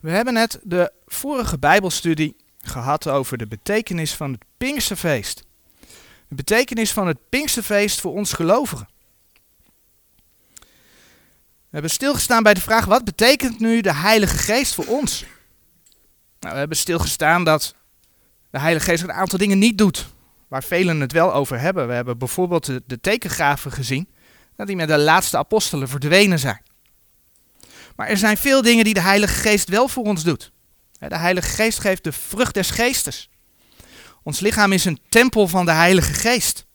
We hebben net de vorige Bijbelstudie gehad over de betekenis van het Pinksterfeest. De betekenis van het Pinksterfeest voor ons gelovigen. We hebben stilgestaan bij de vraag: wat betekent nu de Heilige Geest voor ons? Nou, we hebben stilgestaan dat de Heilige Geest een aantal dingen niet doet, waar velen het wel over hebben. We hebben bijvoorbeeld de, de tekengraven gezien, dat die met de laatste apostelen verdwenen zijn. Maar er zijn veel dingen die de Heilige Geest wel voor ons doet. De Heilige Geest geeft de vrucht des geestes. Ons lichaam is een tempel van de Heilige Geest.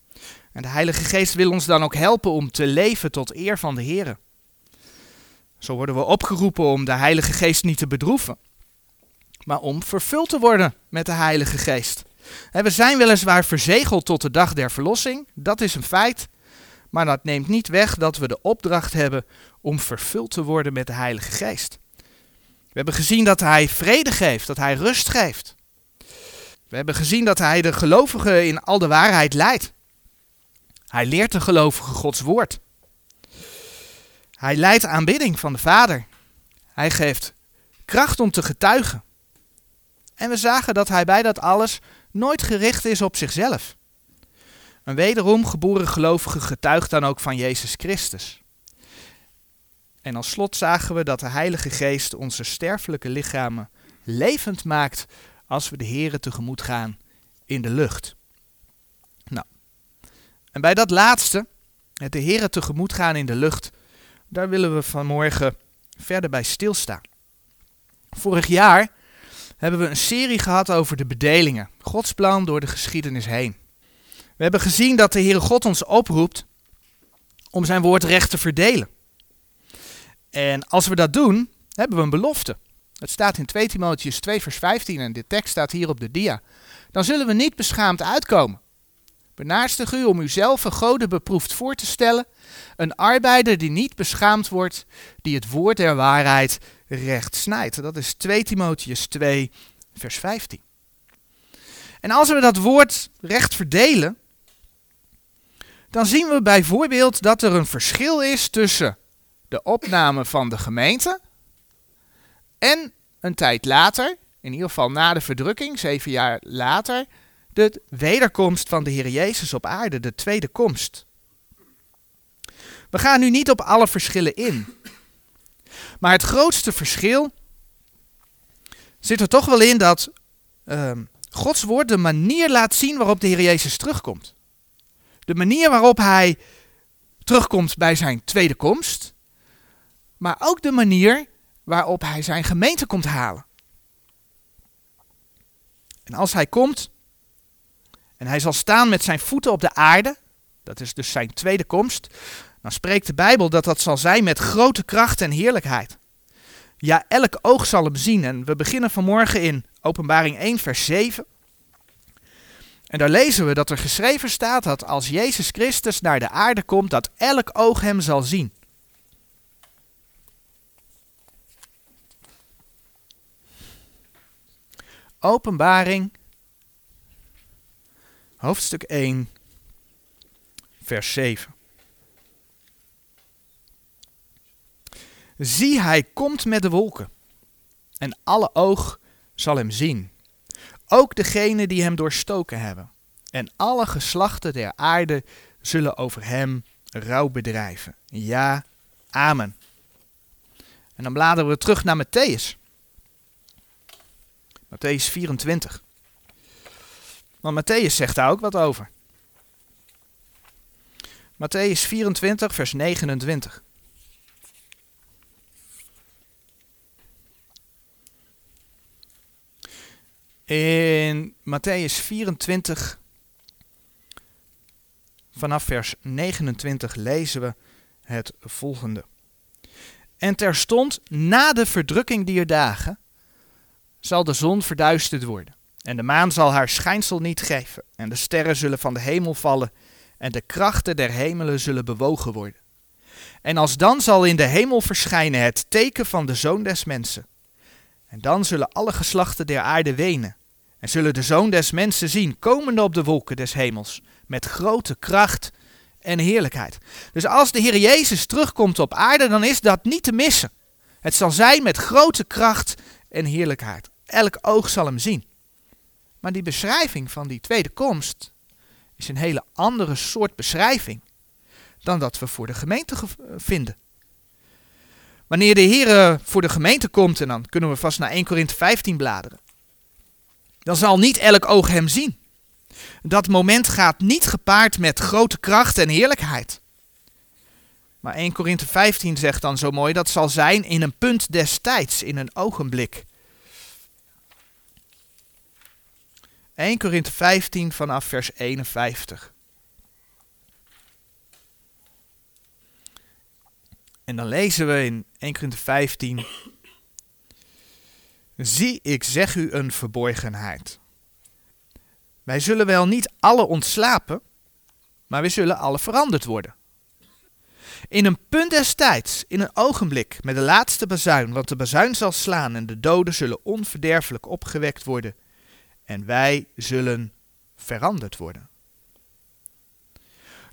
En de Heilige Geest wil ons dan ook helpen om te leven tot eer van de Heer. Zo worden we opgeroepen om de Heilige Geest niet te bedroeven, maar om vervuld te worden met de Heilige Geest. We zijn weliswaar verzegeld tot de dag der verlossing, dat is een feit, maar dat neemt niet weg dat we de opdracht hebben om vervuld te worden met de Heilige Geest. We hebben gezien dat Hij vrede geeft, dat Hij rust geeft. We hebben gezien dat Hij de gelovigen in al de waarheid leidt. Hij leert de gelovigen Gods woord. Hij leidt aanbidding van de Vader. Hij geeft kracht om te getuigen. En we zagen dat hij bij dat alles nooit gericht is op zichzelf. Een wederom geboren gelovige getuigt dan ook van Jezus Christus. En als slot zagen we dat de Heilige Geest onze sterfelijke lichamen levend maakt als we de Here tegemoet gaan in de lucht. Nou, en bij dat laatste, het de Here tegemoet gaan in de lucht, daar willen we vanmorgen verder bij stilstaan. Vorig jaar hebben we een serie gehad over de bedelingen, Gods plan door de geschiedenis heen. We hebben gezien dat de Heere God ons oproept om zijn woord recht te verdelen. En als we dat doen, hebben we een belofte. Het staat in 2 Timotheus 2 vers 15 en de tekst staat hier op de dia. Dan zullen we niet beschaamd uitkomen. Benaarstig u om uzelf een goden beproefd voor te stellen, een arbeider die niet beschaamd wordt, die het woord der waarheid recht snijdt. Dat is 2 Timotheus 2 vers 15. En als we dat woord recht verdelen, dan zien we bijvoorbeeld dat er een verschil is tussen de opname van de gemeente en een tijd later, in ieder geval na de verdrukking, zeven jaar later, de wederkomst van de Heer Jezus op aarde, de tweede komst. We gaan nu niet op alle verschillen in. Maar het grootste verschil zit er toch wel in dat uh, Gods woord de manier laat zien waarop de Heer Jezus terugkomt. De manier waarop hij terugkomt bij zijn tweede komst. Maar ook de manier waarop hij zijn gemeente komt halen. En als hij komt, en hij zal staan met zijn voeten op de aarde. Dat is dus zijn tweede komst. Dan spreekt de Bijbel dat dat zal zijn met grote kracht en heerlijkheid. Ja, elk oog zal hem zien. En we beginnen vanmorgen in Openbaring 1, vers 7. En daar lezen we dat er geschreven staat dat als Jezus Christus naar de aarde komt, dat elk oog hem zal zien. Openbaring hoofdstuk 1, vers 7. Zie, hij komt met de wolken, en alle oog zal hem zien. Ook degenen die hem doorstoken hebben. En alle geslachten der aarde zullen over hem rouw bedrijven. Ja, amen. En dan bladeren we terug naar Matthäus. Matthäus 24. Want Matthäus zegt daar ook wat over. Matthäus 24, vers 29. In Matthäus 24, vanaf vers 29, lezen we het volgende. En terstond na de verdrukking dier dagen zal de zon verduisterd worden en de maan zal haar schijnsel niet geven, en de sterren zullen van de hemel vallen, en de krachten der hemelen zullen bewogen worden. En als dan zal in de hemel verschijnen het teken van de zoon des mensen. En dan zullen alle geslachten der aarde wenen, en zullen de zoon des mensen zien, komende op de wolken des hemels, met grote kracht en heerlijkheid. Dus als de Heer Jezus terugkomt op aarde, dan is dat niet te missen. Het zal zijn met grote kracht en heerlijkheid. Elk oog zal hem zien. Maar die beschrijving van die tweede komst is een hele andere soort beschrijving dan dat we voor de gemeente vinden. Wanneer de Heer voor de gemeente komt, en dan kunnen we vast naar 1 Korinthe 15 bladeren, dan zal niet elk oog hem zien. Dat moment gaat niet gepaard met grote kracht en heerlijkheid. Maar 1 Korinthe 15 zegt dan zo mooi, dat zal zijn in een punt des tijds, in een ogenblik. 1 Korinthe 15 vanaf vers 51. En dan lezen we in 1 Korinthe 15. Zie, ik zeg u een verborgenheid. Wij zullen wel niet alle ontslapen, maar we zullen alle veranderd worden. In een punt des tijds, in een ogenblik, met de laatste bazuin, want de bazuin zal slaan en de doden zullen onverderfelijk opgewekt worden en wij zullen veranderd worden.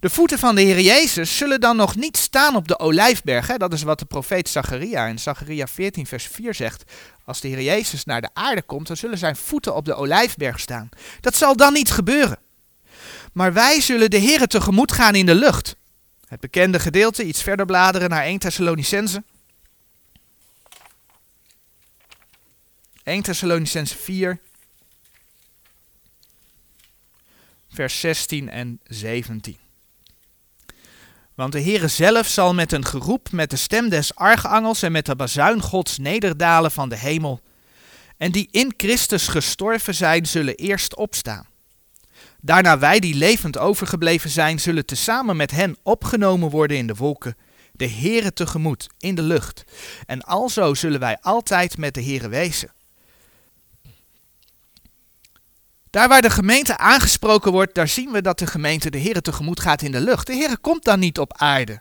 De voeten van de Heer Jezus zullen dan nog niet staan op de olijfberg. Hè? Dat is wat de profeet Zacharia in Zacharia 14 vers 4 zegt. Als de Heer Jezus naar de aarde komt, dan zullen zijn voeten op de olijfberg staan. Dat zal dan niet gebeuren. Maar wij zullen de Heer tegemoet gaan in de lucht. Het bekende gedeelte, iets verder bladeren naar 1 Thessalonicense. 1 Thessalonicense 4, vers 16 en 17. Want de Heere zelf zal met een geroep, met de stem des archangels en met de bazuin Gods nederdalen van de hemel. En die in Christus gestorven zijn, zullen eerst opstaan. Daarna wij die levend overgebleven zijn, zullen tezamen met hen opgenomen worden in de wolken, de Heere tegemoet, in de lucht. En alzo zullen wij altijd met de Heere wezen. Daar waar de gemeente aangesproken wordt, daar zien we dat de gemeente de Heer tegemoet gaat in de lucht. De Heer komt dan niet op aarde.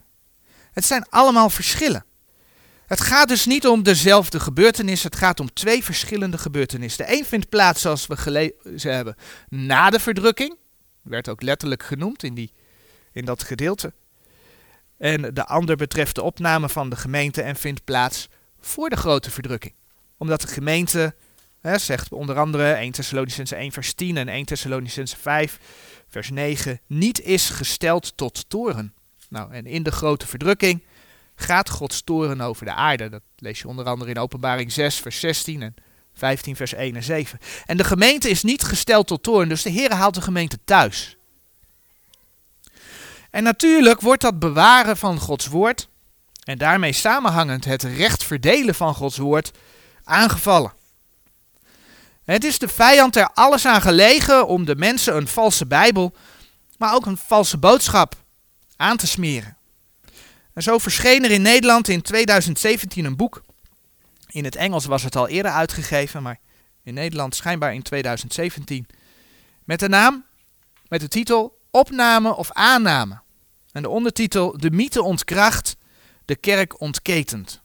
Het zijn allemaal verschillen. Het gaat dus niet om dezelfde gebeurtenis, het gaat om twee verschillende gebeurtenissen. De een vindt plaats, zoals we gelezen hebben, na de verdrukking. Werd ook letterlijk genoemd in, die, in dat gedeelte. En de ander betreft de opname van de gemeente en vindt plaats voor de grote verdrukking. Omdat de gemeente Zegt onder andere 1 Thessalonicense 1 vers 10 en 1 Thessalonicense 5 vers 9, niet is gesteld tot toren. Nou, en in de grote verdrukking gaat Gods toren over de aarde. Dat lees je onder andere in Openbaring 6 vers 16 en 15 vers 1 en 7. En de gemeente is niet gesteld tot toren, dus de Heer haalt de gemeente thuis. En natuurlijk wordt dat bewaren van Gods woord en daarmee samenhangend het recht verdelen van Gods woord aangevallen. Het is de vijand er alles aan gelegen om de mensen een valse Bijbel, maar ook een valse boodschap aan te smeren. En zo verscheen er in Nederland in 2017 een boek. In het Engels was het al eerder uitgegeven, maar in Nederland schijnbaar in 2017. Met de naam, met de titel Opname of Aanname. En de ondertitel De mythe ontkracht, de kerk ontketent.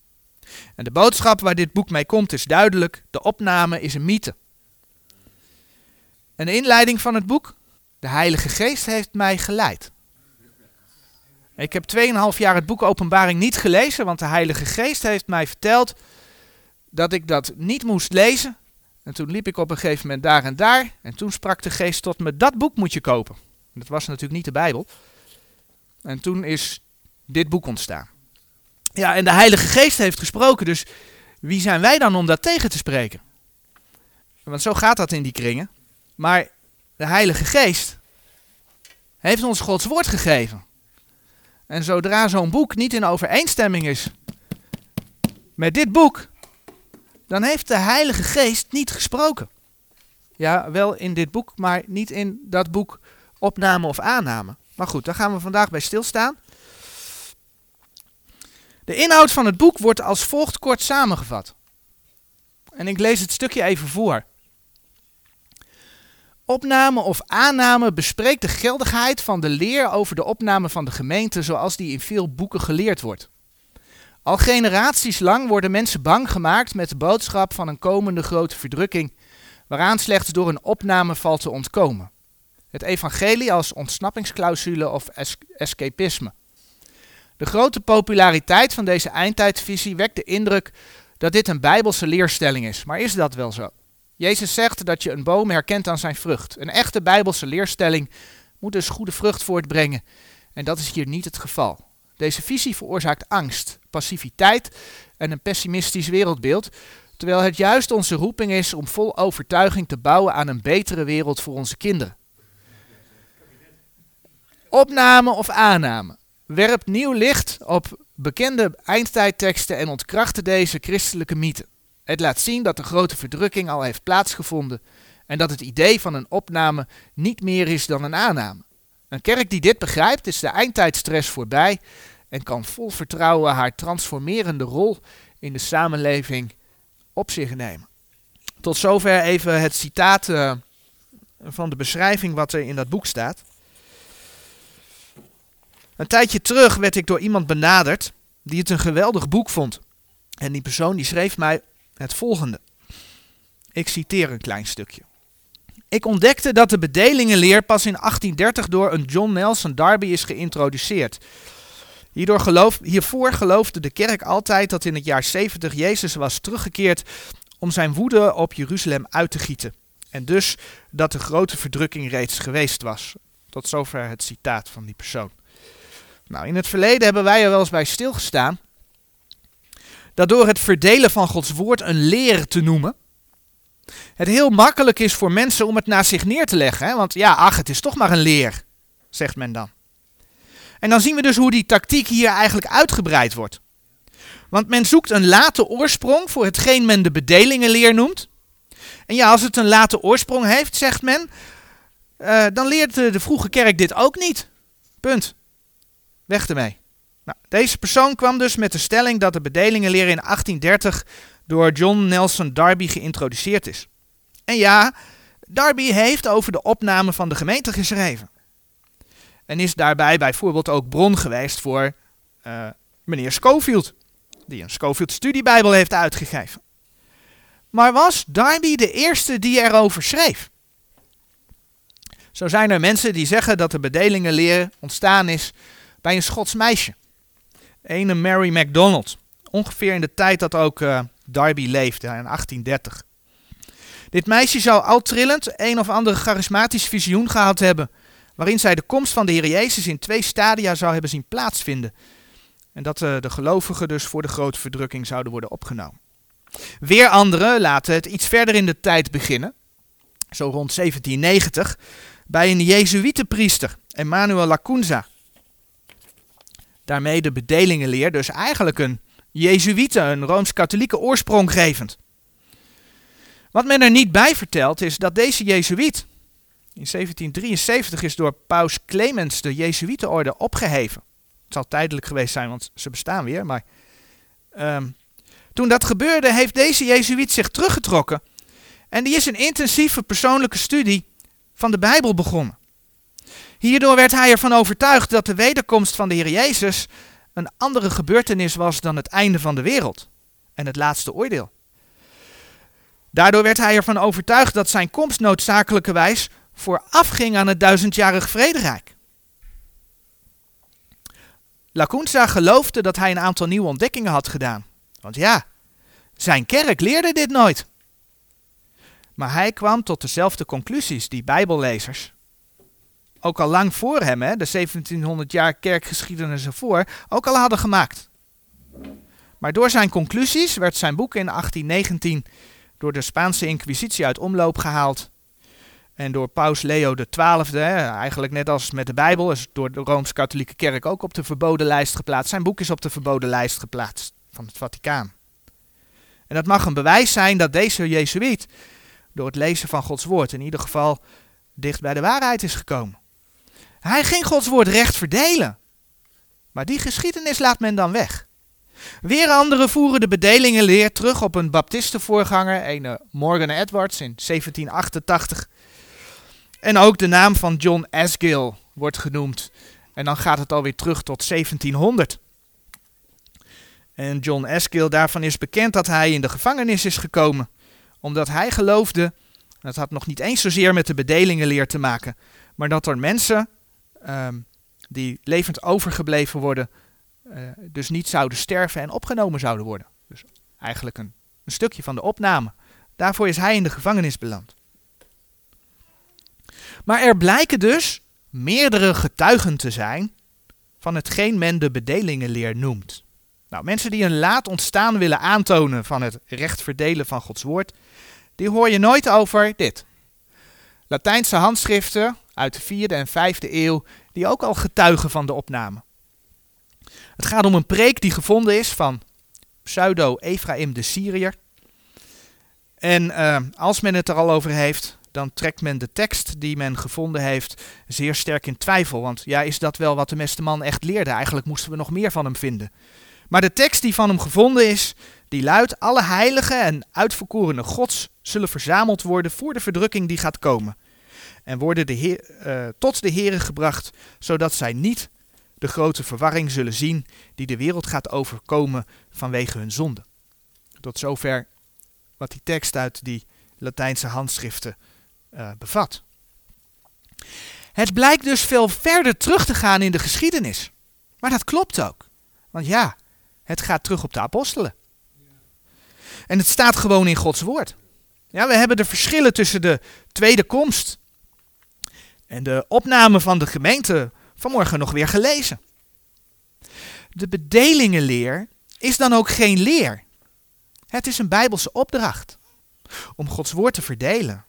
En de boodschap waar dit boek mee komt is duidelijk: de opname is een mythe. Een inleiding van het boek. De Heilige Geest heeft mij geleid. Ik heb 2,5 jaar het boek Openbaring niet gelezen, want de Heilige Geest heeft mij verteld dat ik dat niet moest lezen. En toen liep ik op een gegeven moment daar en daar. En toen sprak de Geest tot me: dat boek moet je kopen. Dat was natuurlijk niet de Bijbel. En toen is dit boek ontstaan. Ja, en de Heilige Geest heeft gesproken, dus wie zijn wij dan om dat tegen te spreken? Want zo gaat dat in die kringen. Maar de Heilige Geest heeft ons Gods woord gegeven. En zodra zo'n boek niet in overeenstemming is met dit boek, dan heeft de Heilige Geest niet gesproken. Ja, wel in dit boek, maar niet in dat boek opname of aanname. Maar goed, daar gaan we vandaag bij stilstaan. De inhoud van het boek wordt als volgt kort samengevat. En ik lees het stukje even voor. Opname of aanname bespreekt de geldigheid van de leer over de opname van de gemeente zoals die in veel boeken geleerd wordt. Al generaties lang worden mensen bang gemaakt met de boodschap van een komende grote verdrukking, waaraan slechts door een opname valt te ontkomen. Het evangelie als ontsnappingsclausule of escapisme. De grote populariteit van deze eindtijdvisie wekt de indruk dat dit een bijbelse leerstelling is. Maar is dat wel zo? Jezus zegt dat je een boom herkent aan zijn vrucht. Een echte bijbelse leerstelling moet dus goede vrucht voortbrengen. En dat is hier niet het geval. Deze visie veroorzaakt angst, passiviteit en een pessimistisch wereldbeeld, terwijl het juist onze roeping is om vol overtuiging te bouwen aan een betere wereld voor onze kinderen. Opname of aanname werpt nieuw licht op bekende eindtijdteksten en ontkrachten deze christelijke mythe. Het laat zien dat de grote verdrukking al heeft plaatsgevonden en dat het idee van een opname niet meer is dan een aanname. Een kerk die dit begrijpt is de eindtijdstress voorbij en kan vol vertrouwen haar transformerende rol in de samenleving op zich nemen. Tot zover even het citaat uh, van de beschrijving wat er in dat boek staat. Een tijdje terug werd ik door iemand benaderd die het een geweldig boek vond. En die persoon die schreef mij het volgende. Ik citeer een klein stukje. Ik ontdekte dat de bedelingenleer pas in 1830 door een John Nelson Darby is geïntroduceerd. Hierdoor geloof, hiervoor geloofde de kerk altijd dat in het jaar 70 Jezus was teruggekeerd om zijn woede op Jeruzalem uit te gieten. En dus dat de grote verdrukking reeds geweest was. Tot zover het citaat van die persoon. Nou, in het verleden hebben wij er wel eens bij stilgestaan dat door het verdelen van Gods woord een leer te noemen, het heel makkelijk is voor mensen om het naast zich neer te leggen. Hè? Want ja, ach, het is toch maar een leer, zegt men dan. En dan zien we dus hoe die tactiek hier eigenlijk uitgebreid wordt. Want men zoekt een late oorsprong voor hetgeen men de bedelingenleer noemt. En ja, als het een late oorsprong heeft, zegt men, uh, dan leert de, de vroege kerk dit ook niet. Punt. Weg ermee. Nou, deze persoon kwam dus met de stelling dat de bedelingenleer in 1830 door John Nelson Darby geïntroduceerd is. En ja, Darby heeft over de opname van de gemeente geschreven. En is daarbij bijvoorbeeld ook bron geweest voor uh, meneer Schofield, die een Schofield studiebijbel heeft uitgegeven. Maar was Darby de eerste die erover schreef? Zo zijn er mensen die zeggen dat de bedelingenleer ontstaan is bij een Schots meisje. Ene Mary MacDonald. Ongeveer in de tijd dat ook uh, Darby leefde, in 1830. Dit meisje zou al trillend een of ander charismatisch visioen gehad hebben, waarin zij de komst van de Heer Jezus in twee stadia zou hebben zien plaatsvinden. En dat uh, de gelovigen dus voor de grote verdrukking zouden worden opgenomen. Weer anderen laten het iets verder in de tijd beginnen, zo rond 1790, bij een Jezuïetenpriester, Emmanuel Lacunza daarmee de bedelingenleer, dus eigenlijk een Jezuïte, een Rooms-Katholieke oorsprong gevend. Wat men er niet bij vertelt is dat deze Jezuïet in 1773 is door paus Clemens de Jezuïetenorde opgeheven. Het zal tijdelijk geweest zijn, want ze bestaan weer, maar um, toen dat gebeurde heeft deze Jezuïet zich teruggetrokken en die is een intensieve persoonlijke studie van de Bijbel begonnen. Hierdoor werd hij ervan overtuigd dat de wederkomst van de Heer Jezus een andere gebeurtenis was dan het einde van de wereld en het laatste oordeel. Daardoor werd hij ervan overtuigd dat zijn komst noodzakelijkerwijs voorafging aan het duizendjarig vrederijk. Lacunza geloofde dat hij een aantal nieuwe ontdekkingen had gedaan. Want ja, zijn kerk leerde dit nooit. Maar hij kwam tot dezelfde conclusies die Bijbellezers ook al lang voor hem, hè, de 1700 jaar kerkgeschiedenis ervoor, ook al hadden gemaakt. Maar door zijn conclusies werd zijn boek in 1819 door de Spaanse Inquisitie uit omloop gehaald. En door paus Leo XII, eigenlijk net als met de Bijbel, is door de Rooms-Katholieke Kerk ook op de verboden lijst geplaatst. Zijn boek is op de verboden lijst geplaatst van het Vaticaan. En dat mag een bewijs zijn dat deze Jezuïet door het lezen van Gods woord in ieder geval dicht bij de waarheid is gekomen. Hij ging Gods woord recht verdelen. Maar die geschiedenis laat men dan weg. Weer anderen voeren de bedelingenleer terug op een baptistenvoorganger, een Morgan Edwards in 1788. En ook de naam van John Asgill wordt genoemd. En dan gaat het alweer terug tot 1700. En John Asgill, daarvan is bekend dat hij in de gevangenis is gekomen. Omdat hij geloofde, dat had nog niet eens zozeer met de bedelingenleer te maken, maar dat er mensen Ehm, die levend overgebleven worden, uh, dus niet zouden sterven en opgenomen zouden worden. Dus eigenlijk een, een stukje van de opname. Daarvoor is hij in de gevangenis beland. Maar er blijken dus meerdere getuigen te zijn van hetgeen men de bedelingenleer noemt. Nou, mensen die een laat ontstaan willen aantonen van het recht verdelen van Gods woord, die hoor je nooit over dit. Latijnse handschriften uit de 4e en 5e eeuw, die ook al getuigen van de opname. Het gaat om een preek die gevonden is van pseudo-Ephraim de Syriër. En uh, als men het er al over heeft, dan trekt men de tekst die men gevonden heeft zeer sterk in twijfel. Want ja, is dat wel wat de beste man echt leerde? Eigenlijk moesten we nog meer van hem vinden. Maar de tekst die van hem gevonden is, die luidt: Alle heiligen en uitverkorene gods zullen verzameld worden voor de verdrukking die gaat komen. En worden de heer, uh, tot de Here gebracht, zodat zij niet de grote verwarring zullen zien die de wereld gaat overkomen vanwege hun zonde. Tot zover wat die tekst uit die Latijnse handschriften uh, bevat. Het blijkt dus veel verder terug te gaan in de geschiedenis. Maar dat klopt ook. Want ja, het gaat terug op de apostelen. En het staat gewoon in Gods woord. Ja, we hebben de verschillen tussen de tweede komst en de opname van de gemeente vanmorgen nog weer gelezen. De bedelingenleer is dan ook geen leer. Het is een bijbelse opdracht om Gods woord te verdelen.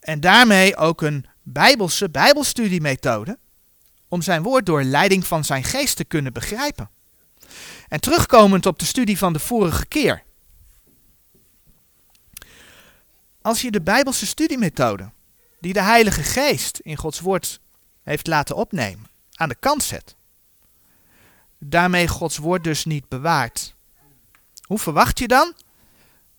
En daarmee ook een bijbelse bijbelstudiemethode om zijn woord door leiding van zijn geest te kunnen begrijpen. En terugkomend op de studie van de vorige keer. Als je de bijbelse studiemethode die de Heilige Geest in Gods woord heeft laten opnemen, aan de kant zet. Daarmee Gods woord dus niet bewaart. Hoe verwacht je dan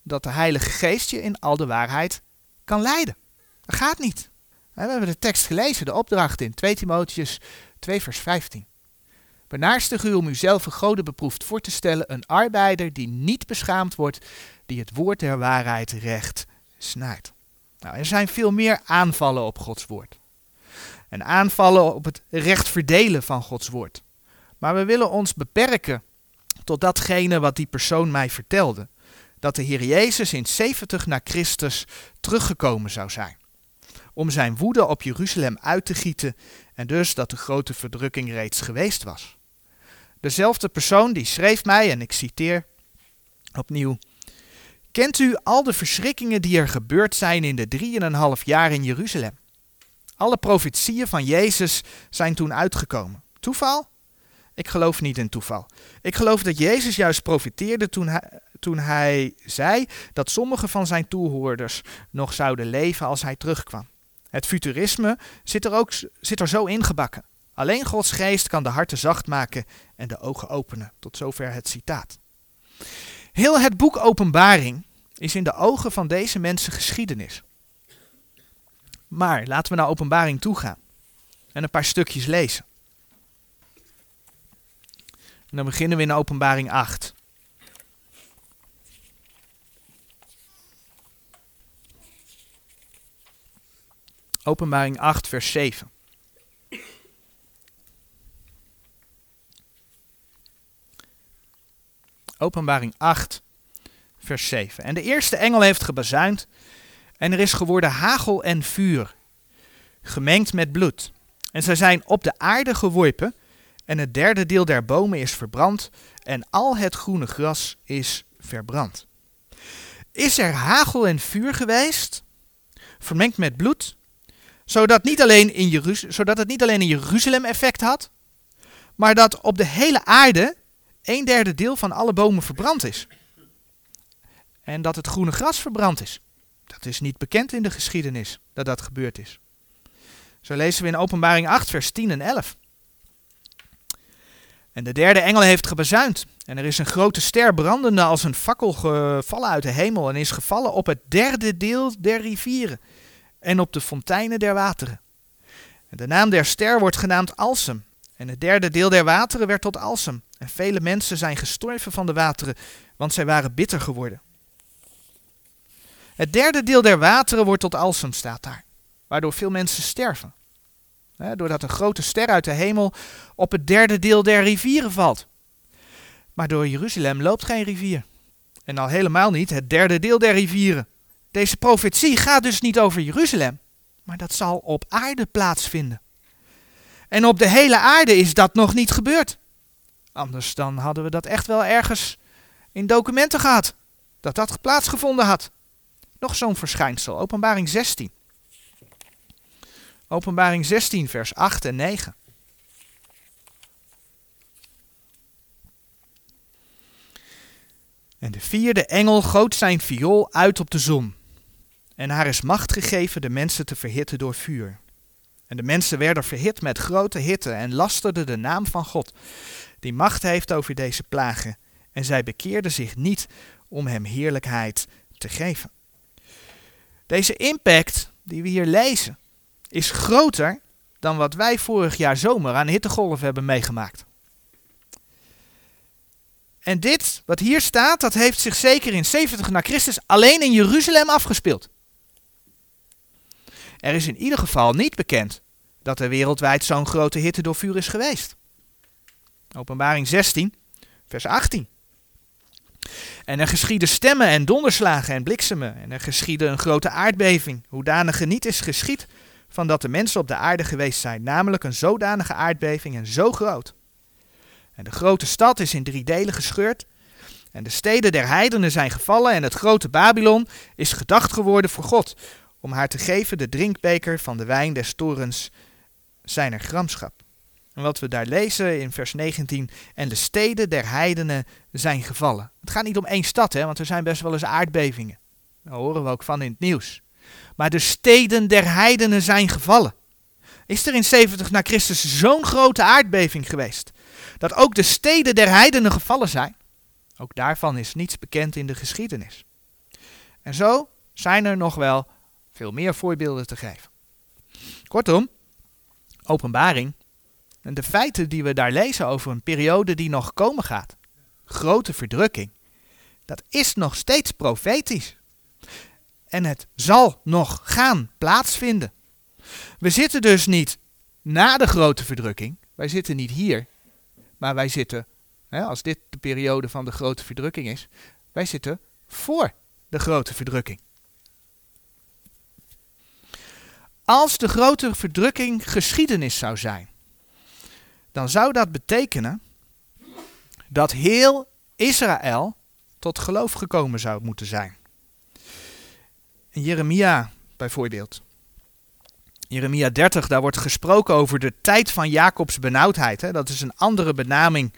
dat de Heilige Geest je in al de waarheid kan leiden? Dat gaat niet. We hebben de tekst gelezen, de opdracht in 2 Timotheus 2 vers 15. Benaarstig u om uzelf een goden beproefd voor te stellen, een arbeider die niet beschaamd wordt, die het woord der waarheid recht snijdt. Nou, er zijn veel meer aanvallen op Gods woord. En aanvallen op het recht verdelen van Gods woord. Maar we willen ons beperken tot datgene wat die persoon mij vertelde. Dat de Heer Jezus in 70 na Christus teruggekomen zou zijn. Om zijn woede op Jeruzalem uit te gieten en dus dat de grote verdrukking reeds geweest was. Dezelfde persoon die schreef mij, en ik citeer opnieuw. Kent u al de verschrikkingen die er gebeurd zijn in de drieënhalf jaar in Jeruzalem? Alle profetieën van Jezus zijn toen uitgekomen. Toeval? Ik geloof niet in toeval. Ik geloof dat Jezus juist profiteerde toen hij, toen hij zei dat sommige van zijn toehoorders nog zouden leven als hij terugkwam. Het futurisme zit er ook zit er zo ingebakken. Alleen Gods geest kan de harten zacht maken en de ogen openen. Tot zover het citaat. Heel het boek Openbaring is in de ogen van deze mensen geschiedenis. Maar laten we naar Openbaring toe gaan en een paar stukjes lezen. En dan beginnen we in Openbaring 8. Openbaring 8, vers 7. Openbaring 8, vers 7. En de eerste engel heeft gebazuind en er is geworden hagel en vuur, gemengd met bloed. En zij zijn op de aarde geworpen en het derde deel der bomen is verbrand en al het groene gras is verbrand. Is er hagel en vuur geweest, vermengd met bloed, zodat, niet alleen in zodat het niet alleen een Jeruzalem effect had, maar dat op de hele aarde een derde deel van alle bomen verbrand is. En dat het groene gras verbrand is. Dat is niet bekend in de geschiedenis dat dat gebeurd is. Zo lezen we in Openbaring 8, vers 10 en 11. En de derde engel heeft gebazuind. En er is een grote ster brandende als een fakkel gevallen uit de hemel. En is gevallen op het derde deel der rivieren. En op de fonteinen der wateren. En de naam der ster wordt genaamd Alsem. En het derde deel der wateren werd tot Alsem. Vele mensen zijn gestorven van de wateren, want zij waren bitter geworden. Het derde deel der wateren wordt tot Alsem, staat daar. Waardoor veel mensen sterven. doordat een grote ster uit de hemel op het derde deel der rivieren valt. Maar door Jeruzalem loopt geen rivier. En al helemaal niet het derde deel der rivieren. Deze profetie gaat dus niet over Jeruzalem, maar dat zal op aarde plaatsvinden. En op de hele aarde is dat nog niet gebeurd. Anders dan hadden we dat echt wel ergens in documenten gehad. Dat dat plaatsgevonden had. Nog zo'n verschijnsel. Openbaring 16. Openbaring 16, vers 8 en 9. En de vierde engel goot zijn viool uit op de zon. En haar is macht gegeven de mensen te verhitten door vuur. En de mensen werden verhit met grote hitte en lasterden de naam van God, die macht heeft over deze plagen. En zij bekeerden zich niet om hem heerlijkheid te geven. Deze impact die we hier lezen is groter dan wat wij vorig jaar zomer aan hittegolven hebben meegemaakt. En dit, wat hier staat, dat heeft zich zeker in 70 na Christus alleen in Jeruzalem afgespeeld. Er is in ieder geval niet bekend dat er wereldwijd zo'n grote hitte door vuur is geweest. Openbaring 16, vers 18. En er geschieden stemmen en donderslagen en bliksemen. En er geschiedde een grote aardbeving, hoedanige niet is geschied van dat de mensen op de aarde geweest zijn. Namelijk een zodanige aardbeving en zo groot. En de grote stad is in drie delen gescheurd. En de steden der heidenen zijn gevallen en het grote Babylon is gedacht geworden voor God, om haar te geven de drinkbeker van de wijn des torens zijner gramschap. En wat we daar lezen in vers 19, en de steden der heidenen zijn gevallen. Het gaat niet om één stad, hè, want er zijn best wel eens aardbevingen. Daar horen we ook van in het nieuws. Maar de steden der heidenen zijn gevallen. Is er in 70 na Christus zo'n grote aardbeving geweest, dat ook de steden der heidenen gevallen zijn? Ook daarvan is niets bekend in de geschiedenis. En zo zijn er nog wel veel meer voorbeelden te geven. Kortom, openbaring en de feiten die we daar lezen over een periode die nog komen gaat, grote verdrukking, dat is nog steeds profetisch. En het zal nog gaan plaatsvinden. We zitten dus niet na de grote verdrukking, wij zitten niet hier, maar wij zitten, hè, als dit de periode van de grote verdrukking is, wij zitten voor de grote verdrukking. Als de grote verdrukking geschiedenis zou zijn, dan zou dat betekenen dat heel Israël tot geloof gekomen zou moeten zijn. In Jeremia bijvoorbeeld. Jeremia 30, daar wordt gesproken over de tijd van Jacobs benauwdheid. Hè. Dat is een andere benaming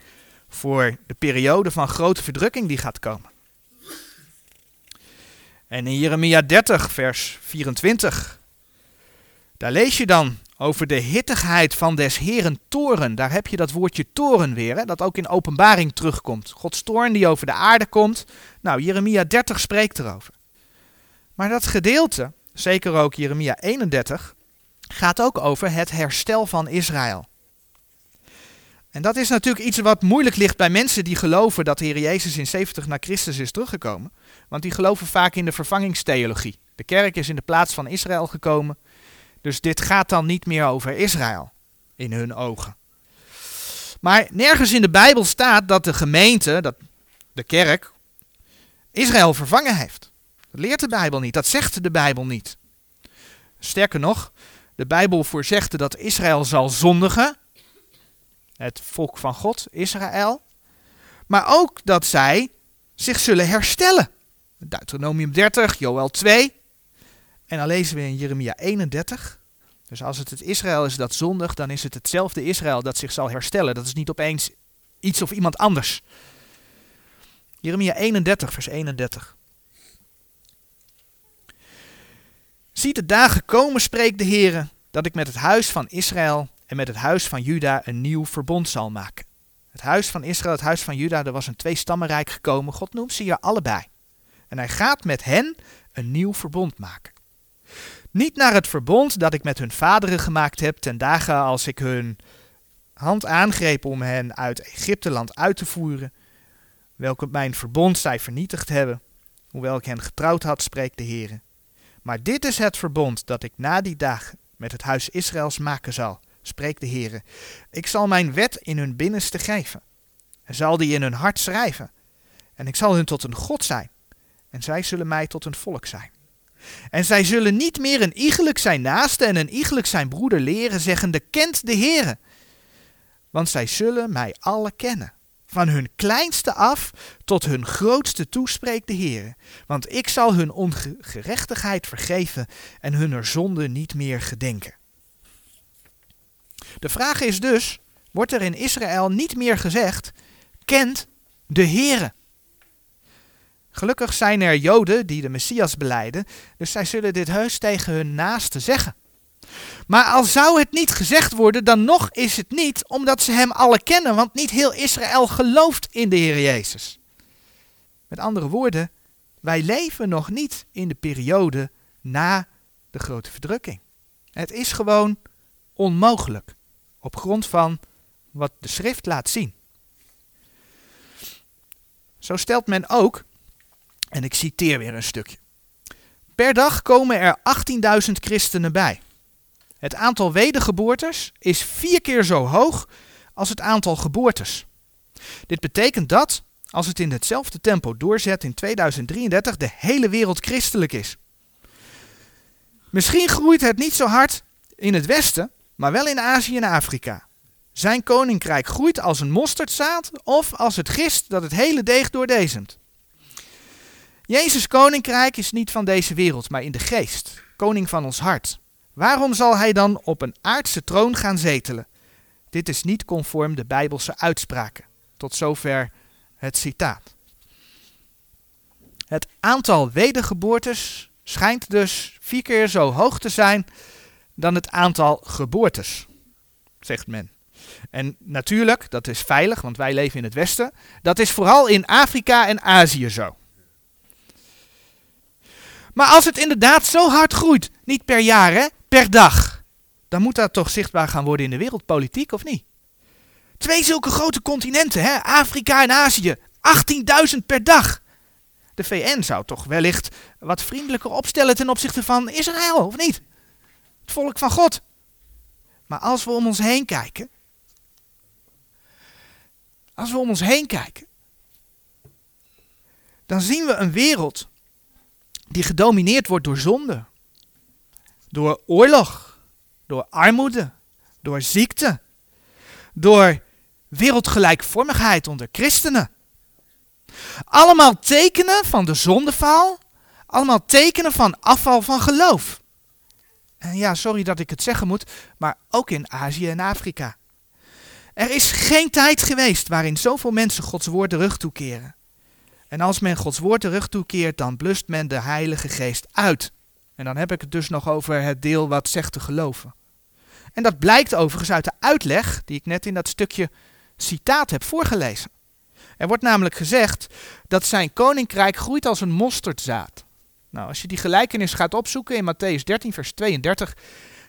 voor de periode van grote verdrukking die gaat komen. En in Jeremia 30, vers 24, daar lees je dan over de hittigheid van des Heren toren. Daar heb je dat woordje toren weer, hè, dat ook in openbaring terugkomt. Gods toorn die over de aarde komt. Nou, Jeremia 30 spreekt erover. Maar dat gedeelte, zeker ook Jeremia 31, gaat ook over het herstel van Israël. En dat is natuurlijk iets wat moeilijk ligt bij mensen die geloven dat de Heer Jezus in 70 na Christus is teruggekomen. Want die geloven vaak in de vervangingstheologie. De kerk is in de plaats van Israël gekomen. Dus dit gaat dan niet meer over Israël in hun ogen. Maar nergens in de Bijbel staat dat de gemeente, dat de kerk, Israël vervangen heeft. Dat leert de Bijbel niet, dat zegt de Bijbel niet. Sterker nog, de Bijbel voorzegde dat Israël zal zondigen, het volk van God, Israël, maar ook dat zij zich zullen herstellen. Deuteronomium 30, Joel 2, en dan lezen we in Jeremia 31. Dus als het het Israël is dat zondigt, dan is het hetzelfde Israël dat zich zal herstellen. Dat is niet opeens iets of iemand anders. Jeremia 31, vers 31. Ziet de dagen komen, spreekt de Heer, dat ik met het huis van Israël en met het huis van Juda een nieuw verbond zal maken. Het huis van Israël, het huis van Juda, er was een twee-stammenrijk gekomen. God noemt ze hier allebei. En hij gaat met hen een nieuw verbond maken. Niet naar het verbond dat ik met hun vaderen gemaakt heb ten dagen als ik hun hand aangreep om hen uit Egypteland uit te voeren, welke mijn verbond zij vernietigd hebben, hoewel ik hen getrouwd had, spreekt de Heer. Maar dit is het verbond dat ik na die dag met het huis Israëls maken zal, spreekt de Heer. Ik zal mijn wet in hun binnenste geven, en zal die in hun hart schrijven. En ik zal hun tot een God zijn. En zij zullen mij tot een volk zijn. En zij zullen niet meer een iegelijk zijn naaste en een iegelijk zijn broeder leren, zeggende, kent de Heere. Want zij zullen mij alle kennen. Van hun kleinste af tot hun grootste toespreekt de Heer. Want ik zal hun ongerechtigheid vergeven en hun zonde niet meer gedenken. De vraag is dus, wordt er in Israël niet meer gezegd, kent de Heere? Gelukkig zijn er Joden die de Messias beleiden, dus zij zullen dit heus tegen hun naasten zeggen. Maar al zou het niet gezegd worden, dan nog is het niet omdat ze hem alle kennen, want niet heel Israël gelooft in de Heer Jezus. Met andere woorden, wij leven nog niet in de periode na de grote verdrukking. Het is gewoon onmogelijk op grond van wat de schrift laat zien. Zo stelt men ook, en ik citeer weer een stukje. Per dag komen er 18.000 christenen bij. Het aantal wedergeboortes is vier keer zo hoog als het aantal geboortes. Dit betekent dat, als het in hetzelfde tempo doorzet in 2033, de hele wereld christelijk is. Misschien groeit het niet zo hard in het Westen, maar wel in Azië en Afrika. Zijn koninkrijk groeit als een mosterdzaad of als het gist dat het hele deeg doordezemt. Jezus koninkrijk is niet van deze wereld, maar in de geest, koning van ons hart. Waarom zal hij dan op een aardse troon gaan zetelen? Dit is niet conform de Bijbelse uitspraken. Tot zover het citaat. Het aantal wedergeboortes schijnt dus vier keer zo hoog te zijn dan het aantal geboortes, zegt men. En natuurlijk, dat is veilig, want wij leven in het Westen. Dat is vooral in Afrika en Azië zo. Maar als het inderdaad zo hard groeit, niet per jaar, hè, per dag, dan moet dat toch zichtbaar gaan worden in de wereldpolitiek, of niet? Twee zulke grote continenten, hè, Afrika en Azië, 18.000 per dag. De VN zou toch wellicht wat vriendelijker opstellen ten opzichte van Israël, of niet? Het volk van God. Maar als we om ons heen kijken, als we om ons heen kijken, dan zien we een wereld die gedomineerd wordt door zonde, door oorlog, door armoede, door ziekte, door wereldgelijkvormigheid onder christenen. Allemaal tekenen van de zondeval, allemaal tekenen van afval van geloof. En ja, sorry dat ik het zeggen moet, maar ook in Azië en Afrika. Er is geen tijd geweest waarin zoveel mensen Gods woord terug toekeren. En als men Gods woord terug toekeert, dan blust men de Heilige Geest uit. En dan heb ik het dus nog over het deel wat zegt te geloven. En dat blijkt overigens uit de uitleg die ik net in dat stukje citaat heb voorgelezen. Er wordt namelijk gezegd dat zijn koninkrijk groeit als een mosterdzaad. Nou, als je die gelijkenis gaat opzoeken in Matthäus 13, vers 32,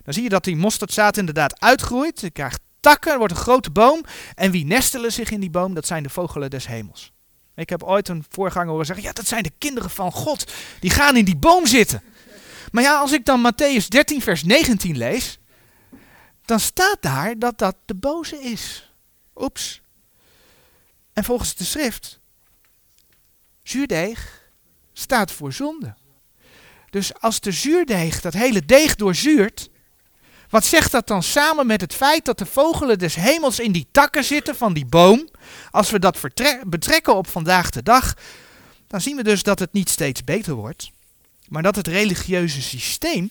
dan zie je dat die mosterdzaad inderdaad uitgroeit. Je krijgt takken, wordt een grote boom. En wie nestelen zich in die boom? Dat zijn de vogelen des hemels. Ik heb ooit een voorganger horen zeggen, ja, dat zijn de kinderen van God. Die gaan in die boom zitten. Maar ja, als ik dan Matthäus 13, vers 19 lees, dan staat daar dat dat de boze is. Oeps. En volgens de schrift, zuurdeeg staat voor zonde. Dus als de zuurdeeg dat hele deeg doorzuurt, wat zegt dat dan samen met het feit dat de vogelen des hemels in die takken zitten van die boom? Als we dat betrekken op vandaag de dag, dan zien we dus dat het niet steeds beter wordt, maar dat het religieuze systeem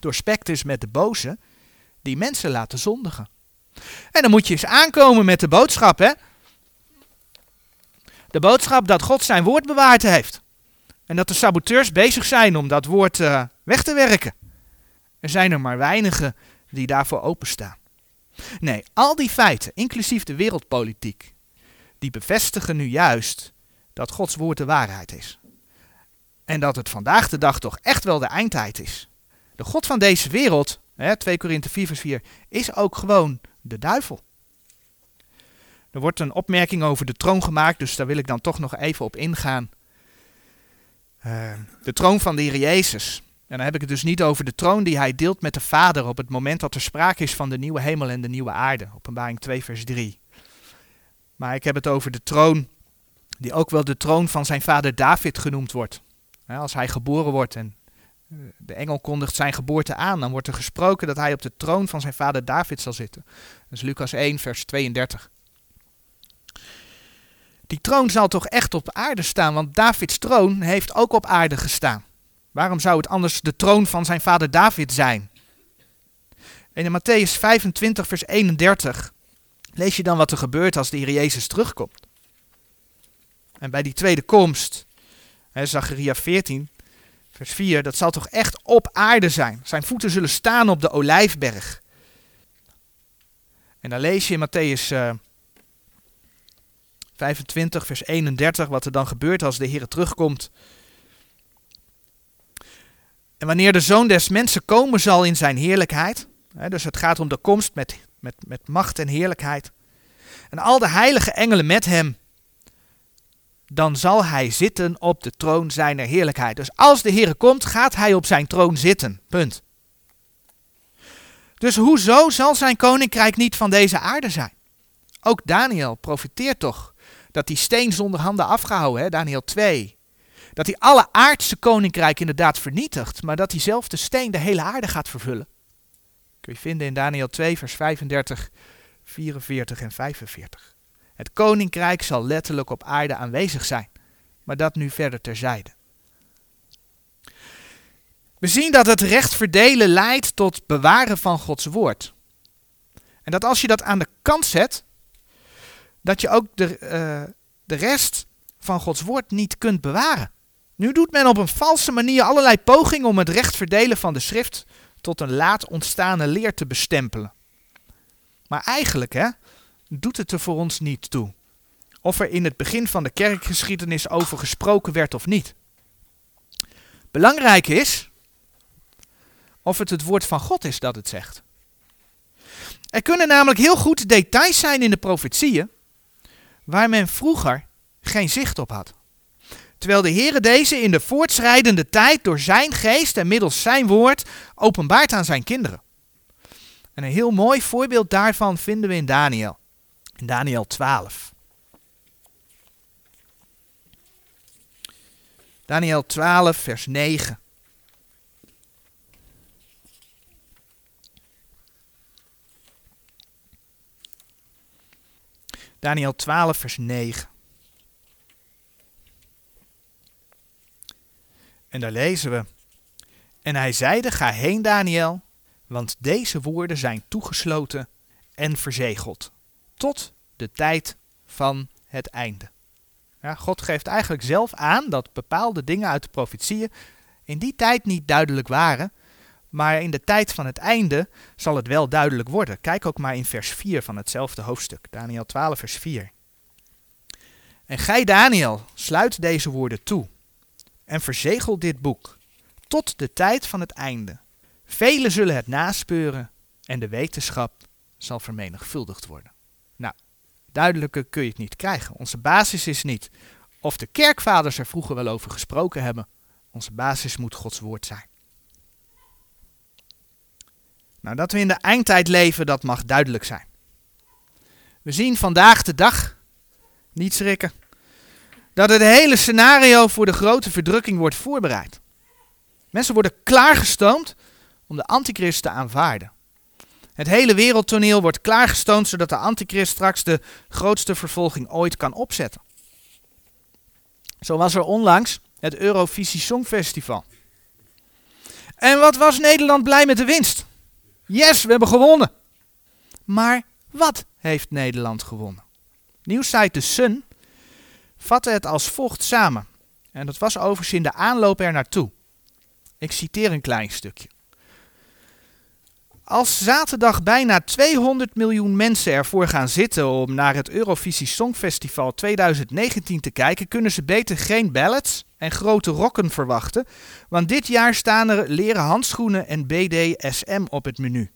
doorspekt is met de boze die mensen laten zondigen. En dan moet je eens aankomen met de boodschap, hè? De boodschap dat God zijn woord bewaard heeft. En dat de saboteurs bezig zijn om dat woord uh, weg te werken. Er zijn er maar weinigen die daarvoor openstaan. Nee, al die feiten, inclusief de wereldpolitiek, die bevestigen nu juist dat Gods woord de waarheid is. En dat het vandaag de dag toch echt wel de eindtijd is. De God van deze wereld, hè, 2 Korinthe 4 vers 4, is ook gewoon de duivel. Er wordt een opmerking over de troon gemaakt, dus daar wil ik dan toch nog even op ingaan. Uh, de troon van de Heer Jezus. En dan heb ik het dus niet over de troon die hij deelt met de Vader op het moment dat er sprake is van de nieuwe hemel en de nieuwe aarde. Openbaring 2, vers 3. Maar ik heb het over de troon die ook wel de troon van zijn vader David genoemd wordt. als hij geboren wordt en eh, de engel kondigt zijn geboorte aan, dan wordt er gesproken dat hij op de troon van zijn vader David zal zitten. Dat is Lucas 1, vers 32. Die troon zal toch echt op aarde staan, want Davids troon heeft ook op aarde gestaan. Waarom zou het anders de troon van zijn vader David zijn? En in Matthäus 25, vers 31 lees je dan wat er gebeurt als de Heer Jezus terugkomt. En bij die tweede komst, hè, Zacharia 14, vers 4, dat zal toch echt op aarde zijn. Zijn voeten zullen staan op de olijfberg. En dan lees je in Matthäus uh, 25, vers 31, wat er dan gebeurt als de Heer terugkomt. En wanneer de Zoon des Mensen komen zal in zijn heerlijkheid, hè, dus het gaat om de komst met, met, met macht en heerlijkheid, en al de heilige engelen met hem, dan zal hij zitten op de troon zijner heerlijkheid. Dus als de Heer komt, gaat hij op zijn troon zitten. Punt. Dus hoezo zal zijn koninkrijk niet van deze aarde zijn? Ook Daniel profiteert toch dat die steen zonder handen afgehouden, hè? Daniel 2. Dat hij alle aardse koninkrijk inderdaad vernietigt, maar dat diezelfde steen de hele aarde gaat vervullen. Kun je vinden in Daniel 2, vers 35, 44 en 45. Het koninkrijk zal letterlijk op aarde aanwezig zijn, maar dat nu verder terzijde. We zien dat het recht verdelen leidt tot bewaren van Gods woord. En dat als je dat aan de kant zet, dat je ook de, uh, de rest van Gods woord niet kunt bewaren. Nu doet men op een valse manier allerlei pogingen om het recht verdelen van de schrift tot een laat ontstane leer te bestempelen. Maar eigenlijk hè, doet het er voor ons niet toe. Of er in het begin van de kerkgeschiedenis over gesproken werd of niet. Belangrijk is of het het woord van God is dat het zegt. Er kunnen namelijk heel goed details zijn in de profetieën waar men vroeger geen zicht op had. Terwijl de Heere deze in de voortschrijdende tijd door zijn geest en middels zijn woord openbaart aan zijn kinderen. En een heel mooi voorbeeld daarvan vinden we in Daniel. In Daniel 12. Daniel 12, vers 9. Daniel 12, vers 9. En daar lezen we. En hij zeide, ga heen Daniel, want deze woorden zijn toegesloten en verzegeld tot de tijd van het einde. Ja, God geeft eigenlijk zelf aan dat bepaalde dingen uit de profetieën in die tijd niet duidelijk waren, maar in de tijd van het einde zal het wel duidelijk worden. Kijk ook maar in vers 4 van hetzelfde hoofdstuk, Daniel 12, vers 4. En gij, Daniel, sluit deze woorden toe en verzegel dit boek tot de tijd van het einde. Velen zullen het naspeuren en de wetenschap zal vermenigvuldigd worden. Nou, duidelijker kun je het niet krijgen. Onze basis is niet of de kerkvaders er vroeger wel over gesproken hebben. Onze basis moet Gods woord zijn. Nou, dat we in de eindtijd leven, dat mag duidelijk zijn. We zien vandaag de dag, niet schrikken, dat het hele scenario voor de grote verdrukking wordt voorbereid. Mensen worden klaargestoomd om de antichrist te aanvaarden. Het hele wereldtoneel wordt klaargestoomd zodat de antichrist straks de grootste vervolging ooit kan opzetten. Zo was er onlangs het Eurovisie Songfestival. En wat was Nederland blij met de winst? Yes, we hebben gewonnen. Maar wat heeft Nederland gewonnen? Nieuwsite The Sun vatte het als volgt samen. En dat was overigens in de aanloop er naartoe. Ik citeer een klein stukje. Als zaterdag bijna 200 miljoen mensen ervoor gaan zitten om naar het Eurovisie Songfestival 2019 te kijken, kunnen ze beter geen ballads en grote rokken verwachten, want dit jaar staan er leren handschoenen en BDSM op het menu.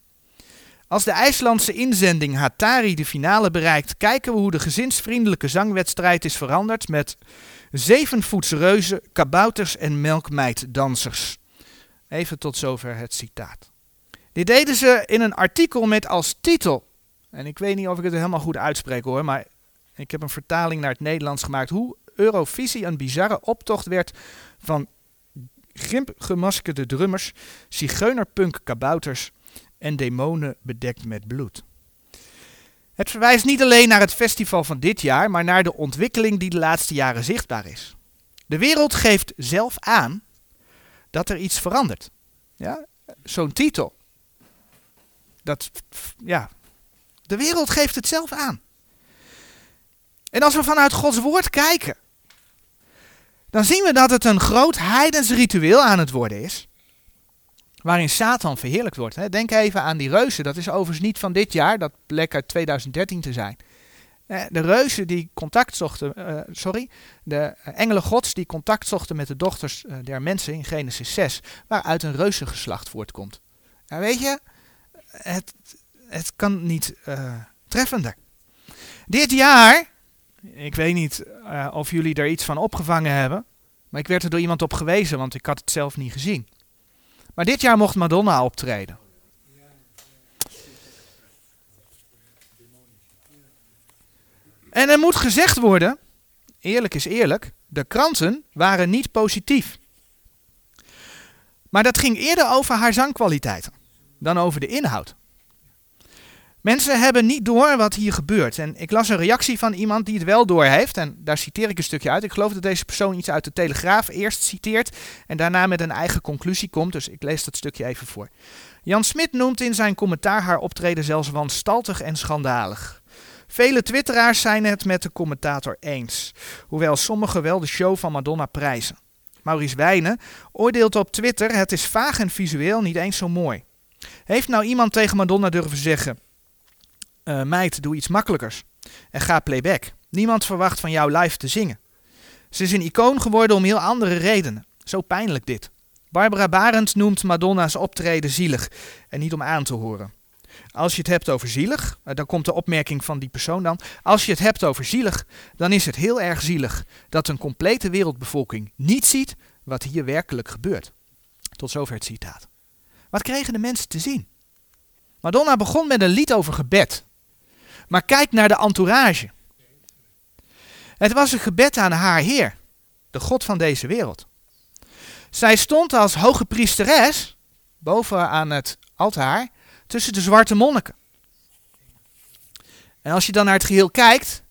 Als de IJslandse inzending Hatari de finale bereikt, kijken we hoe de gezinsvriendelijke zangwedstrijd is veranderd met zevenvoetse reuzen, kabouters en melkmeiddansers. Even tot zover het citaat. Dit deden ze in een artikel met als titel, en ik weet niet of ik het helemaal goed uitspreek hoor, maar ik heb een vertaling naar het Nederlands gemaakt. Hoe Eurovisie een bizarre optocht werd van grimpgemaskerde drummers, zigeunerpunk kabouters en demonen bedekt met bloed. Het verwijst niet alleen naar het festival van dit jaar, maar naar de ontwikkeling die de laatste jaren zichtbaar is. De wereld geeft zelf aan dat er iets verandert. Ja? Zo'n titel. Dat, ja, de wereld geeft het zelf aan. En als we vanuit Gods woord kijken, dan zien we dat het een groot heidens ritueel aan het worden is. Waarin Satan verheerlijkt wordt. Denk even aan die reuzen. Dat is overigens niet van dit jaar, dat bleek uit 2013 te zijn. Eh, de reuzen die contact zochten, uh, sorry, de engelen gods die contact zochten met de dochters der mensen in Genesis 6, waaruit een reuzengeslacht voortkomt. Nou weet je, het, het kan niet treffender. Dit jaar ik weet niet of jullie er iets van opgevangen hebben. Maar ik werd er door iemand op gewezen, want ik had het zelf niet gezien. Maar dit jaar mocht Madonna optreden. En er moet gezegd worden, eerlijk is eerlijk, de kranten waren niet positief. Maar dat ging eerder over haar zangkwaliteiten dan over de inhoud. Mensen hebben niet door wat hier gebeurt. En ik las een reactie van iemand die het wel door heeft. En daar citeer ik een stukje uit. Ik geloof dat deze persoon iets uit de Telegraaf eerst citeert. En daarna met een eigen conclusie komt. Dus ik lees dat stukje even voor. Jan Smit noemt in zijn commentaar haar optreden zelfs wanstaltig en schandalig. Vele twitteraars zijn het met de commentator eens. Hoewel sommigen wel de show van Madonna prijzen. Maurice Wijnen oordeelt op Twitter: het is vaag en visueel niet eens zo mooi. Heeft nou iemand tegen Madonna durven zeggen: uh, meid, doe iets makkelijkers. En ga playback. Niemand verwacht van jou live te zingen. Ze is een icoon geworden om heel andere redenen. Zo pijnlijk dit. Barbara Barend noemt Madonna's optreden zielig en niet om aan te horen. Als je het hebt over zielig, eh, dan komt de opmerking van die persoon dan. Als je het hebt over zielig, dan is het heel erg zielig dat een complete wereldbevolking niet ziet wat hier werkelijk gebeurt. Tot zover het citaat. Wat kregen de mensen te zien? Madonna begon met een lied over gebed. Maar kijk naar de entourage. Het was een gebed aan haar Heer, de God van deze wereld. Zij stond als hoge priesteres boven aan het altaar tussen de zwarte monniken. En als je dan naar het geheel kijkt,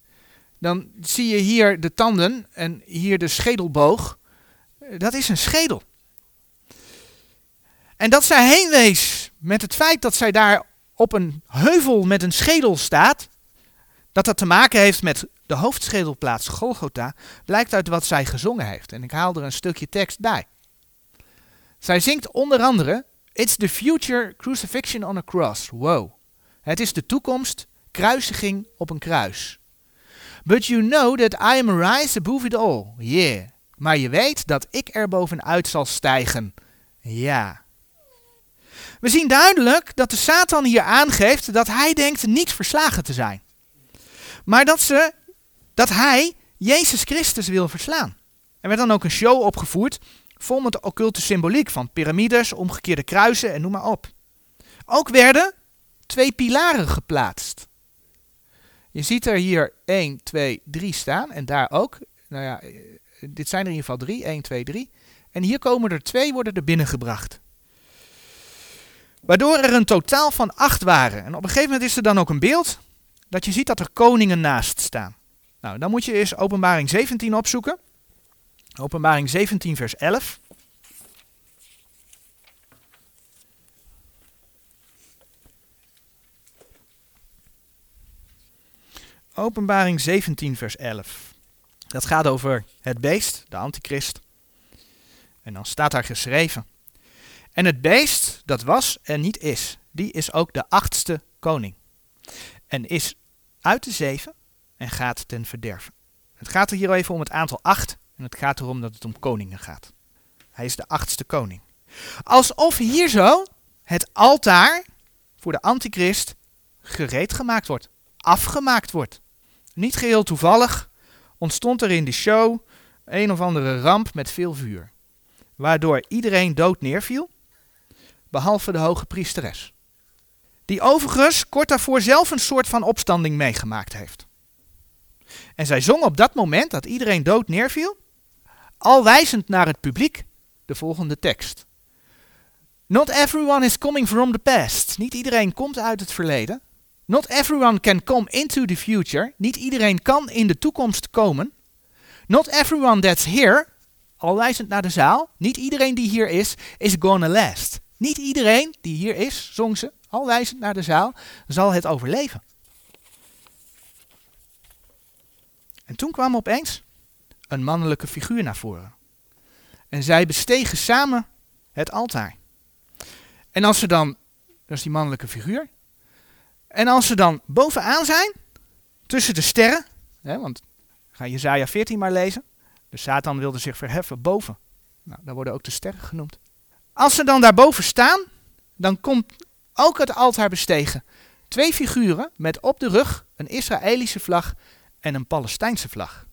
dan zie je hier de tanden en hier de schedelboog. Dat is een schedel. En dat zij heen wees met het feit dat zij daar op een heuvel met een schedel staat, dat dat te maken heeft met de hoofdschedelplaats Golgotha, blijkt uit wat zij gezongen heeft. En ik haal er een stukje tekst bij. Zij zingt onder andere: It's the future crucifixion on a cross. Wow. Het is de toekomst, kruisiging op een kruis. But you know that I am rise above it all. Yeah. Maar je weet dat ik er bovenuit zal stijgen. Ja. We zien duidelijk dat de Satan hier aangeeft dat hij denkt niet verslagen te zijn. Maar dat, ze, dat hij Jezus Christus wil verslaan. Er werd dan ook een show opgevoerd vol met occulte symboliek van piramides, omgekeerde kruisen en noem maar op. Ook werden twee pilaren geplaatst. Je ziet er hier 1, 2, 3 staan en daar ook. Nou ja, dit zijn er in ieder geval drie. 1, 2, 3. En hier komen er twee worden er binnengebracht. Waardoor er een totaal van acht waren. En op een gegeven moment is er dan ook een beeld dat je ziet dat er koningen naast staan. Nou, dan moet je eens Openbaring 17 opzoeken. Openbaring 17, vers 11. Openbaring 17, vers 11. Dat gaat over het beest, de antichrist. En dan staat daar geschreven. En het beest dat was en niet is, die is ook de achtste koning. En is uit de zeven en gaat ten verderven. Het gaat er hier even om het aantal acht en het gaat erom dat het om koningen gaat. Hij is de achtste koning. Alsof hier zo het altaar voor de antichrist gereed gemaakt wordt, afgemaakt wordt. Niet geheel toevallig ontstond er in de show een of andere ramp met veel vuur, waardoor iedereen dood neerviel behalve de hoge priesteres. Die overigens kort daarvoor zelf een soort van opstanding meegemaakt heeft. En zij zongen op dat moment dat iedereen dood neerviel, al wijzend naar het publiek, de volgende tekst. Not everyone is coming from the past. Niet iedereen komt uit het verleden. Not everyone can come into the future. Niet iedereen kan in de toekomst komen. Not everyone that's here, al wijzend naar de zaal, niet iedereen die hier is, is gonna last. Niet iedereen die hier is, zong ze, al wijzend naar de zaal, zal het overleven. En toen kwam opeens een mannelijke figuur naar voren. En zij bestegen samen het altaar. En als ze dan, dat is die mannelijke figuur, en als ze dan bovenaan zijn, tussen de sterren, hè, want ga Jezaja 14 maar lezen, de Satan wilde zich verheffen boven. Nou, daar worden ook de sterren genoemd. Als ze dan daarboven staan, dan komt ook het altaar bestegen. Twee figuren met op de rug een Israëlische vlag en een Palestijnse vlag.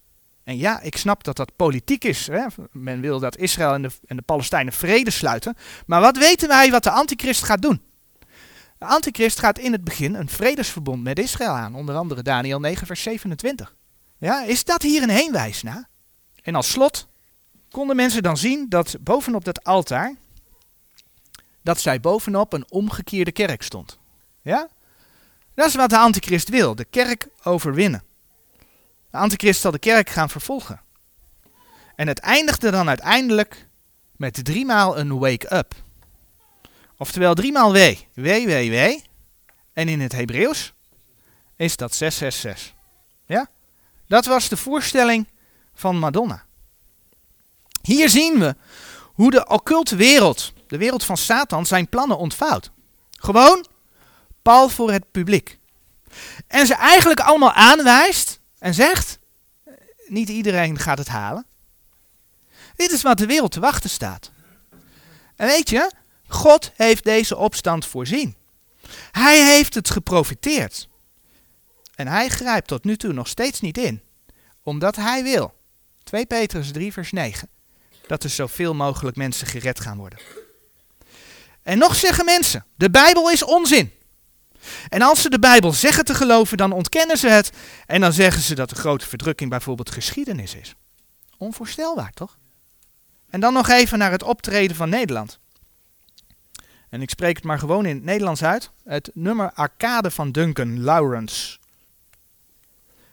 En ja, ik snap dat dat politiek is. Hè? Men wil dat Israël en de, en de Palestijnen vrede sluiten. Maar wat weten wij wat de antichrist gaat doen? De antichrist gaat in het begin een vredesverbond met Israël aan. Onder andere Daniel 9 vers 27. Ja, is dat hier een heenwijs naar? En als slot konden mensen dan zien dat bovenop dat altaar, dat zij bovenop een omgekeerde kerk stond. Ja? Dat is wat de antichrist wil, de kerk overwinnen. De antichrist zal de kerk gaan vervolgen. En het eindigde dan uiteindelijk met driemaal een wake-up. Oftewel driemaal W. W, W, W. En in het Hebreeuws is dat 666. Ja? Dat was de voorstelling van Madonna. Hier zien we hoe de occulte wereld, de wereld van Satan, zijn plannen ontvouwt. Gewoon pal voor het publiek. En ze eigenlijk allemaal aanwijst en zegt: niet iedereen gaat het halen. Dit is wat de wereld te wachten staat. En weet je, God heeft deze opstand voorzien. Hij heeft het geprofiteerd. En hij grijpt tot nu toe nog steeds niet in, omdat hij wil. 2 Petrus 3 vers 9. Dat er zoveel mogelijk mensen gered gaan worden. En nog zeggen mensen, de Bijbel is onzin. En als ze de Bijbel zeggen te geloven, dan ontkennen ze het. En dan zeggen ze dat de grote verdrukking bijvoorbeeld geschiedenis is. Onvoorstelbaar, toch? En dan nog even naar het optreden van Nederland. En ik spreek het maar gewoon in het Nederlands uit. Het nummer Arcade van Duncan Lawrence.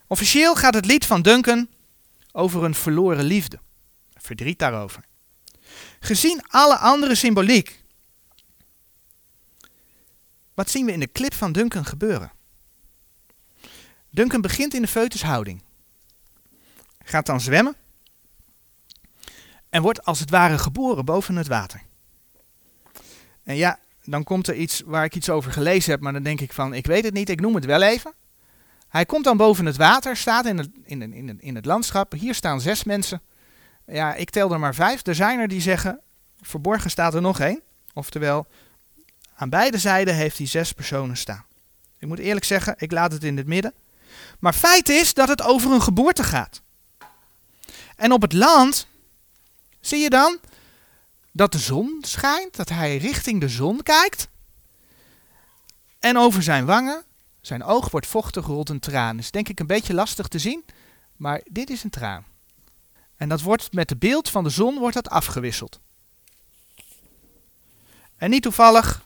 Officieel gaat het lied van Duncan over een verloren liefde. Verdriet daarover. Gezien alle andere symboliek wat zien we in de clip van Duncan gebeuren? Duncan begint in de foetushouding. Gaat dan zwemmen. En wordt als het ware geboren boven het water. En ja, dan komt er iets waar ik iets over gelezen heb, maar dan denk ik van, ik weet het niet, ik noem het wel even. Hij komt dan boven het water, staat in het, in, in, het landschap. Hier staan zes mensen. Ja, ik tel er maar vijf. Er zijn er die zeggen, verborgen staat er nog één. Oftewel, aan beide zijden heeft hij zes personen staan. Ik moet eerlijk zeggen, ik laat het in het midden. Maar feit is dat het over een geboorte gaat. En op het land zie je dan dat de zon schijnt, dat hij richting de zon kijkt. En over zijn wangen, zijn oog wordt vochtig, rolt een traan. Is denk ik een beetje lastig te zien, maar dit is een traan. En dat wordt met het beeld van de zon wordt dat afgewisseld. En niet toevallig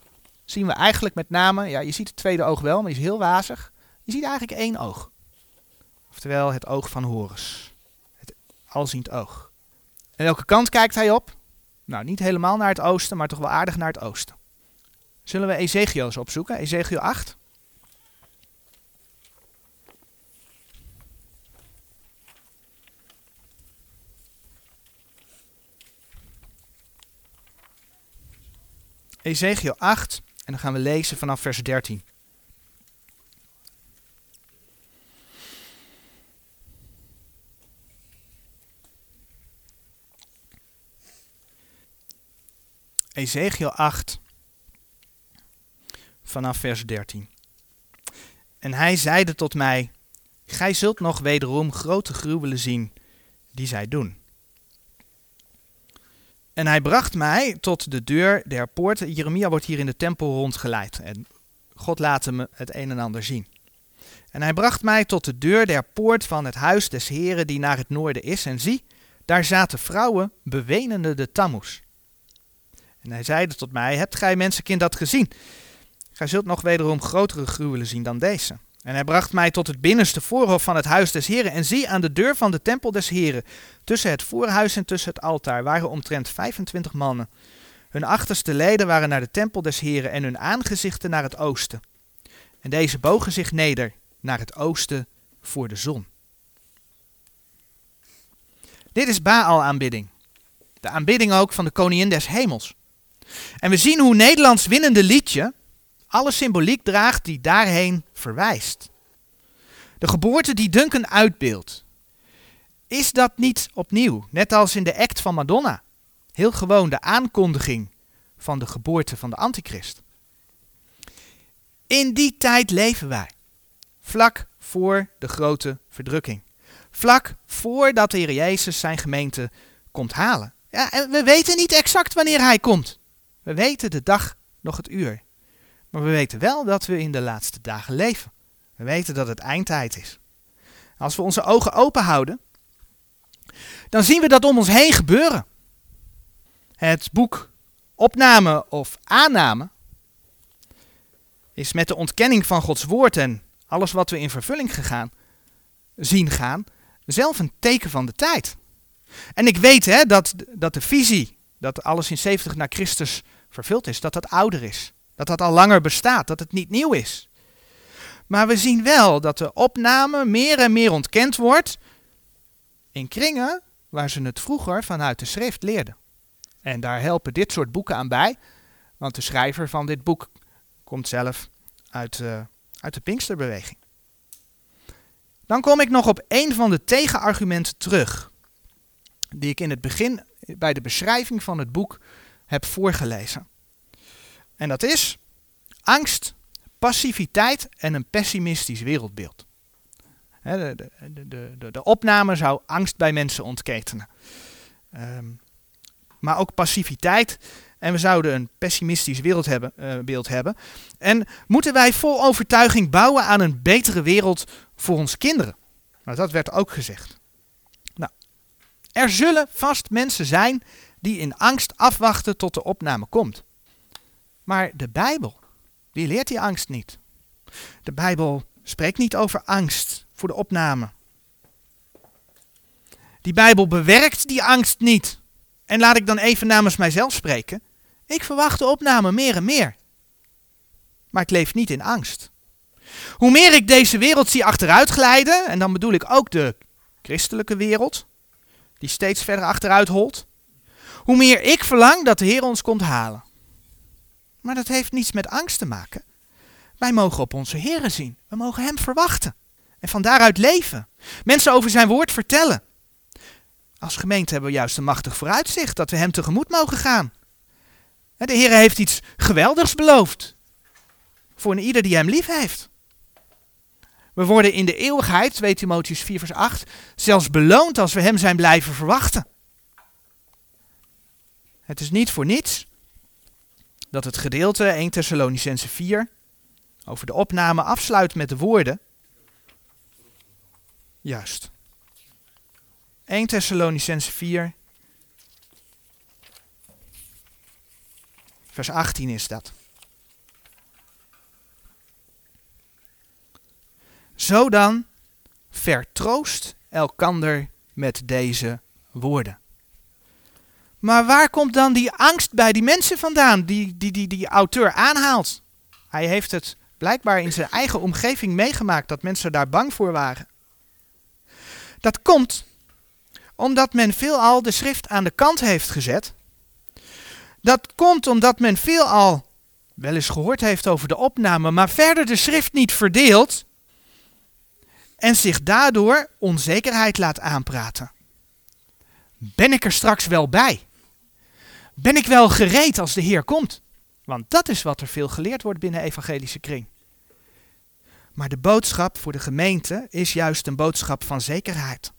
zien we eigenlijk met name, ja, je ziet het tweede oog wel, maar die is heel wazig. Je ziet eigenlijk één oog. Oftewel het oog van Horus. Het alziend oog. En welke kant kijkt hij op? Nou, niet helemaal naar het oosten, maar toch wel aardig naar het oosten. Zullen we Ezekiel eens opzoeken? Ezekiel 8. Ezekiel 8 en dan gaan we lezen vanaf vers 13. Ezekiel 8, vanaf vers 13. En hij zeide tot mij: Gij zult nog wederom grote gruwelen zien die zij doen. En hij bracht mij tot de deur der poort. Jeremia wordt hier in de tempel rondgeleid. En God laat hem het een en ander zien. En hij bracht mij tot de deur der poort van het huis des Heren die naar het noorden is. En zie, daar zaten vrouwen bewenende de tammoes. En hij zeide tot mij, hebt gij mensenkind dat gezien? Gij zult nog wederom grotere gruwelen zien dan deze. En hij bracht mij tot het binnenste voorhof van het huis des Heren. En zie, aan de deur van de tempel des Heren, tussen het voorhuis en tussen het altaar, waren omtrent 25 mannen. Hun achterste leden waren naar de tempel des Heren en hun aangezichten naar het oosten. En deze bogen zich neder naar het oosten voor de zon. Dit is Baal-aanbidding. De aanbidding ook van de koningin des hemels. En we zien hoe Nederlands winnende liedje alle symboliek draagt die daarheen verwijst. De geboorte die Duncan uitbeeldt. Is dat niet opnieuw, net als in de act van Madonna, heel gewoon de aankondiging van de geboorte van de antichrist? In die tijd leven wij, vlak voor de grote verdrukking. Vlak voordat de Heer Jezus zijn gemeente komt halen. Ja, en we weten niet exact wanneer hij komt. We weten de dag, nog het uur. Maar we weten wel dat we in de laatste dagen leven. We weten dat het eindtijd is. Als we onze ogen open houden, dan zien we dat om ons heen gebeuren. Het boek Opname of Aanname is met de ontkenning van Gods woord en alles wat we in vervulling gegaan, zien gaan, zelf een teken van de tijd. En ik weet hè, dat, dat de visie, dat alles in 70 na Christus vervuld is, dat dat ouder is. Dat dat al langer bestaat, dat het niet nieuw is. Maar we zien wel dat de opname meer en meer ontkend wordt in kringen waar ze het vroeger vanuit de schrift leerden. En daar helpen dit soort boeken aan bij, want de schrijver van dit boek komt zelf uit, uh, uit de Pinksterbeweging. Dan kom ik nog op een van de tegenargumenten terug, die ik in het begin bij de beschrijving van het boek heb voorgelezen. En dat is angst, passiviteit en een pessimistisch wereldbeeld. De, de, de, de, opname zou angst bij mensen ontketenen. Um, maar ook passiviteit. En we zouden een pessimistisch wereldbeeld hebben, beeld hebben. En moeten wij vol overtuiging bouwen aan een betere wereld voor onze kinderen? Nou, dat werd ook gezegd. Nou, er zullen vast mensen zijn die in angst afwachten tot de opname komt. Maar de Bijbel, die leert die angst niet. De Bijbel spreekt niet over angst voor de opname. Die Bijbel bewerkt die angst niet. En laat ik dan even namens mijzelf spreken. Ik verwacht de opname meer en meer. Maar ik leef niet in angst. Hoe meer ik deze wereld zie achteruit glijden, en dan bedoel ik ook de christelijke wereld, die steeds verder achteruit holt, hoe meer ik verlang dat de Heer ons komt halen. Maar dat heeft niets met angst te maken. Wij mogen op onze Heer zien. We mogen Hem verwachten. En van daaruit leven. Mensen over zijn woord vertellen. Als gemeente hebben we juist een machtig vooruitzicht dat we Hem tegemoet mogen gaan. De Heer heeft iets geweldigs beloofd. Voor een ieder die Hem lief heeft. We worden in de eeuwigheid, 2 Timotheus 4 vers 8, zelfs beloond als we Hem zijn blijven verwachten. Het is niet voor niets dat het gedeelte 1 Thessalonicense 4 over de opname afsluit met de woorden. Juist. 1 Thessalonicense 4, vers 18 is dat. Zo dan, vertroost elkander met deze woorden. Maar waar komt dan die angst bij die mensen vandaan, die die, die, die auteur aanhaalt? Hij heeft het blijkbaar in zijn eigen omgeving meegemaakt dat mensen daar bang voor waren. Dat komt omdat men veelal de schrift aan de kant heeft gezet. Dat komt omdat men veelal wel eens gehoord heeft over de opname, maar verder de schrift niet verdeelt en zich daardoor onzekerheid laat aanpraten. Ben ik er straks wel bij? Ben ik wel gereed als de Heer komt? Want dat is wat er veel geleerd wordt binnen evangelische kring. Maar de boodschap voor de gemeente is juist een boodschap van zekerheid.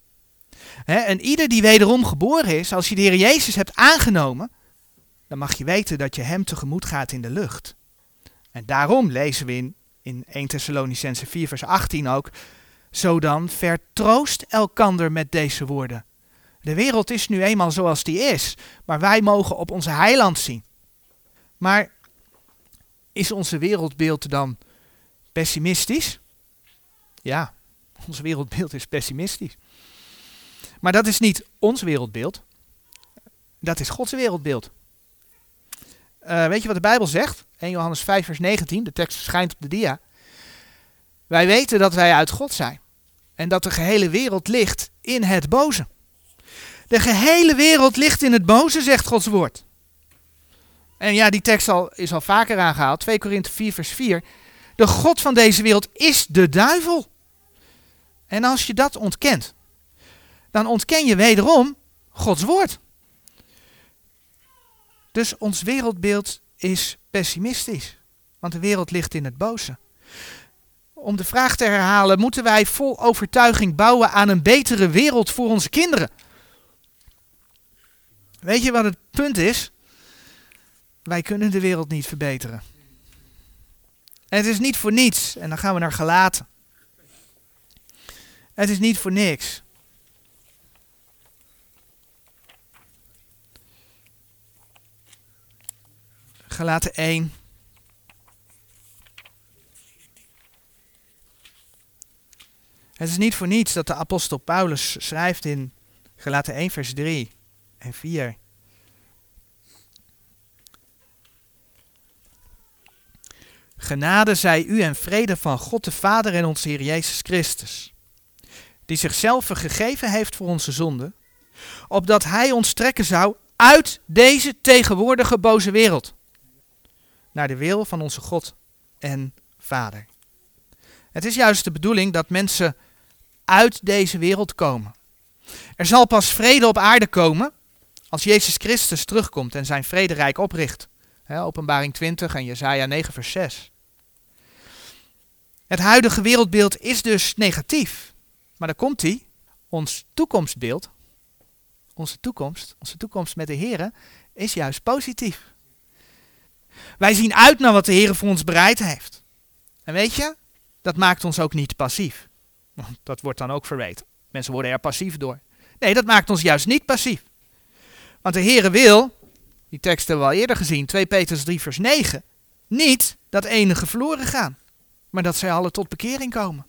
en ieder die wederom geboren is, als je de Heer Jezus hebt aangenomen, dan mag je weten dat je Hem tegemoet gaat in de lucht. En daarom lezen we in In 1 Thessalonicense 4 vers 18 ook. Zo dan, vertroost elkander met deze woorden. De wereld is nu eenmaal zoals die is, maar wij mogen op onze heiland zien. Maar is onze wereldbeeld dan pessimistisch? Ja, ons wereldbeeld is pessimistisch. Maar dat is niet ons wereldbeeld. Dat is Gods wereldbeeld. Uh, weet je wat de Bijbel zegt? 1 Johannes 5, vers 19. De tekst verschijnt op de dia. Wij weten dat wij uit God zijn. En dat de gehele wereld ligt in het boze. De gehele wereld ligt in het boze, zegt Gods woord. En ja, die tekst al, is al vaker aangehaald. 2 Korinthe 4, vers 4. De God van deze wereld is de duivel. En als je dat ontkent, dan ontken je wederom Gods woord. Dus ons wereldbeeld is pessimistisch, want de wereld ligt in het boze. Om de vraag te herhalen, moeten wij vol overtuiging bouwen aan een betere wereld voor onze kinderen? Weet je wat het punt is? Wij kunnen de wereld niet verbeteren. En het is niet voor niets, en dan gaan we naar gelaten. Het is niet voor niks. Gelaten 1. Het is niet voor niets dat de apostel Paulus schrijft in Gelaten 1 vers 3 en 4. Genade zij u en vrede van God de Vader en onze Heer Jezus Christus, die zichzelf gegeven heeft voor onze zonden, opdat Hij ons trekken zou uit deze tegenwoordige boze wereld, naar de wil van onze God en Vader. Het is juist de bedoeling dat mensen uit deze wereld komen. Er zal pas vrede op aarde komen als Jezus Christus terugkomt en zijn vrederijk opricht. openbaring 20 en Jesaja 9 vers 6. Het huidige wereldbeeld is dus negatief. Maar dan komt hij, ons toekomstbeeld, onze toekomst, onze toekomst met de Heer, is juist positief. Wij zien uit naar wat de Heer voor ons bereid heeft. En weet je, dat maakt ons ook niet passief. Dat wordt dan ook verweten. Mensen worden er passief door. Nee, dat maakt ons juist niet passief. Want de Heere wil, die tekst hebben we al eerder gezien, 2 Petrus 3 vers 9, niet dat enige verloren gaan, maar dat zij alle tot bekering komen.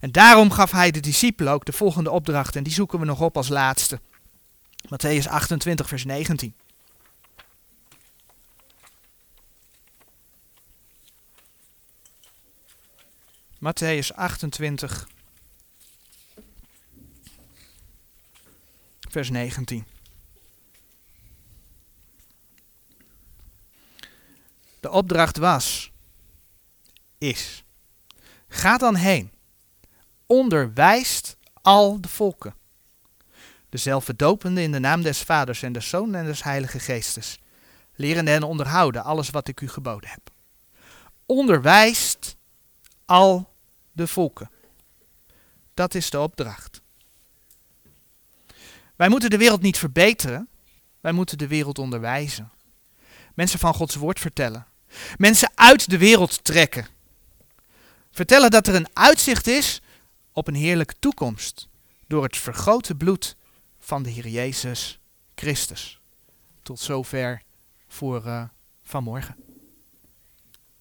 En daarom gaf hij de discipelen ook de volgende opdracht en die zoeken we nog op als laatste. Matthäus 28 vers 19. Matthäus 28 vers 19. De opdracht was, is, ga dan heen, onderwijst al de volken, dezelfde dopende in de naam des Vaders en des Zoon en des Heilige Geestes, lerende hen onderhouden alles wat ik u geboden heb. Onderwijst al de volken. Dat is de opdracht. Wij moeten de wereld niet verbeteren, wij moeten de wereld onderwijzen. Mensen van Gods woord vertellen. Mensen uit de wereld trekken. Vertellen dat er een uitzicht is op een heerlijke toekomst door het vergrote bloed van de Heer Jezus Christus. Tot zover voor uh, vanmorgen.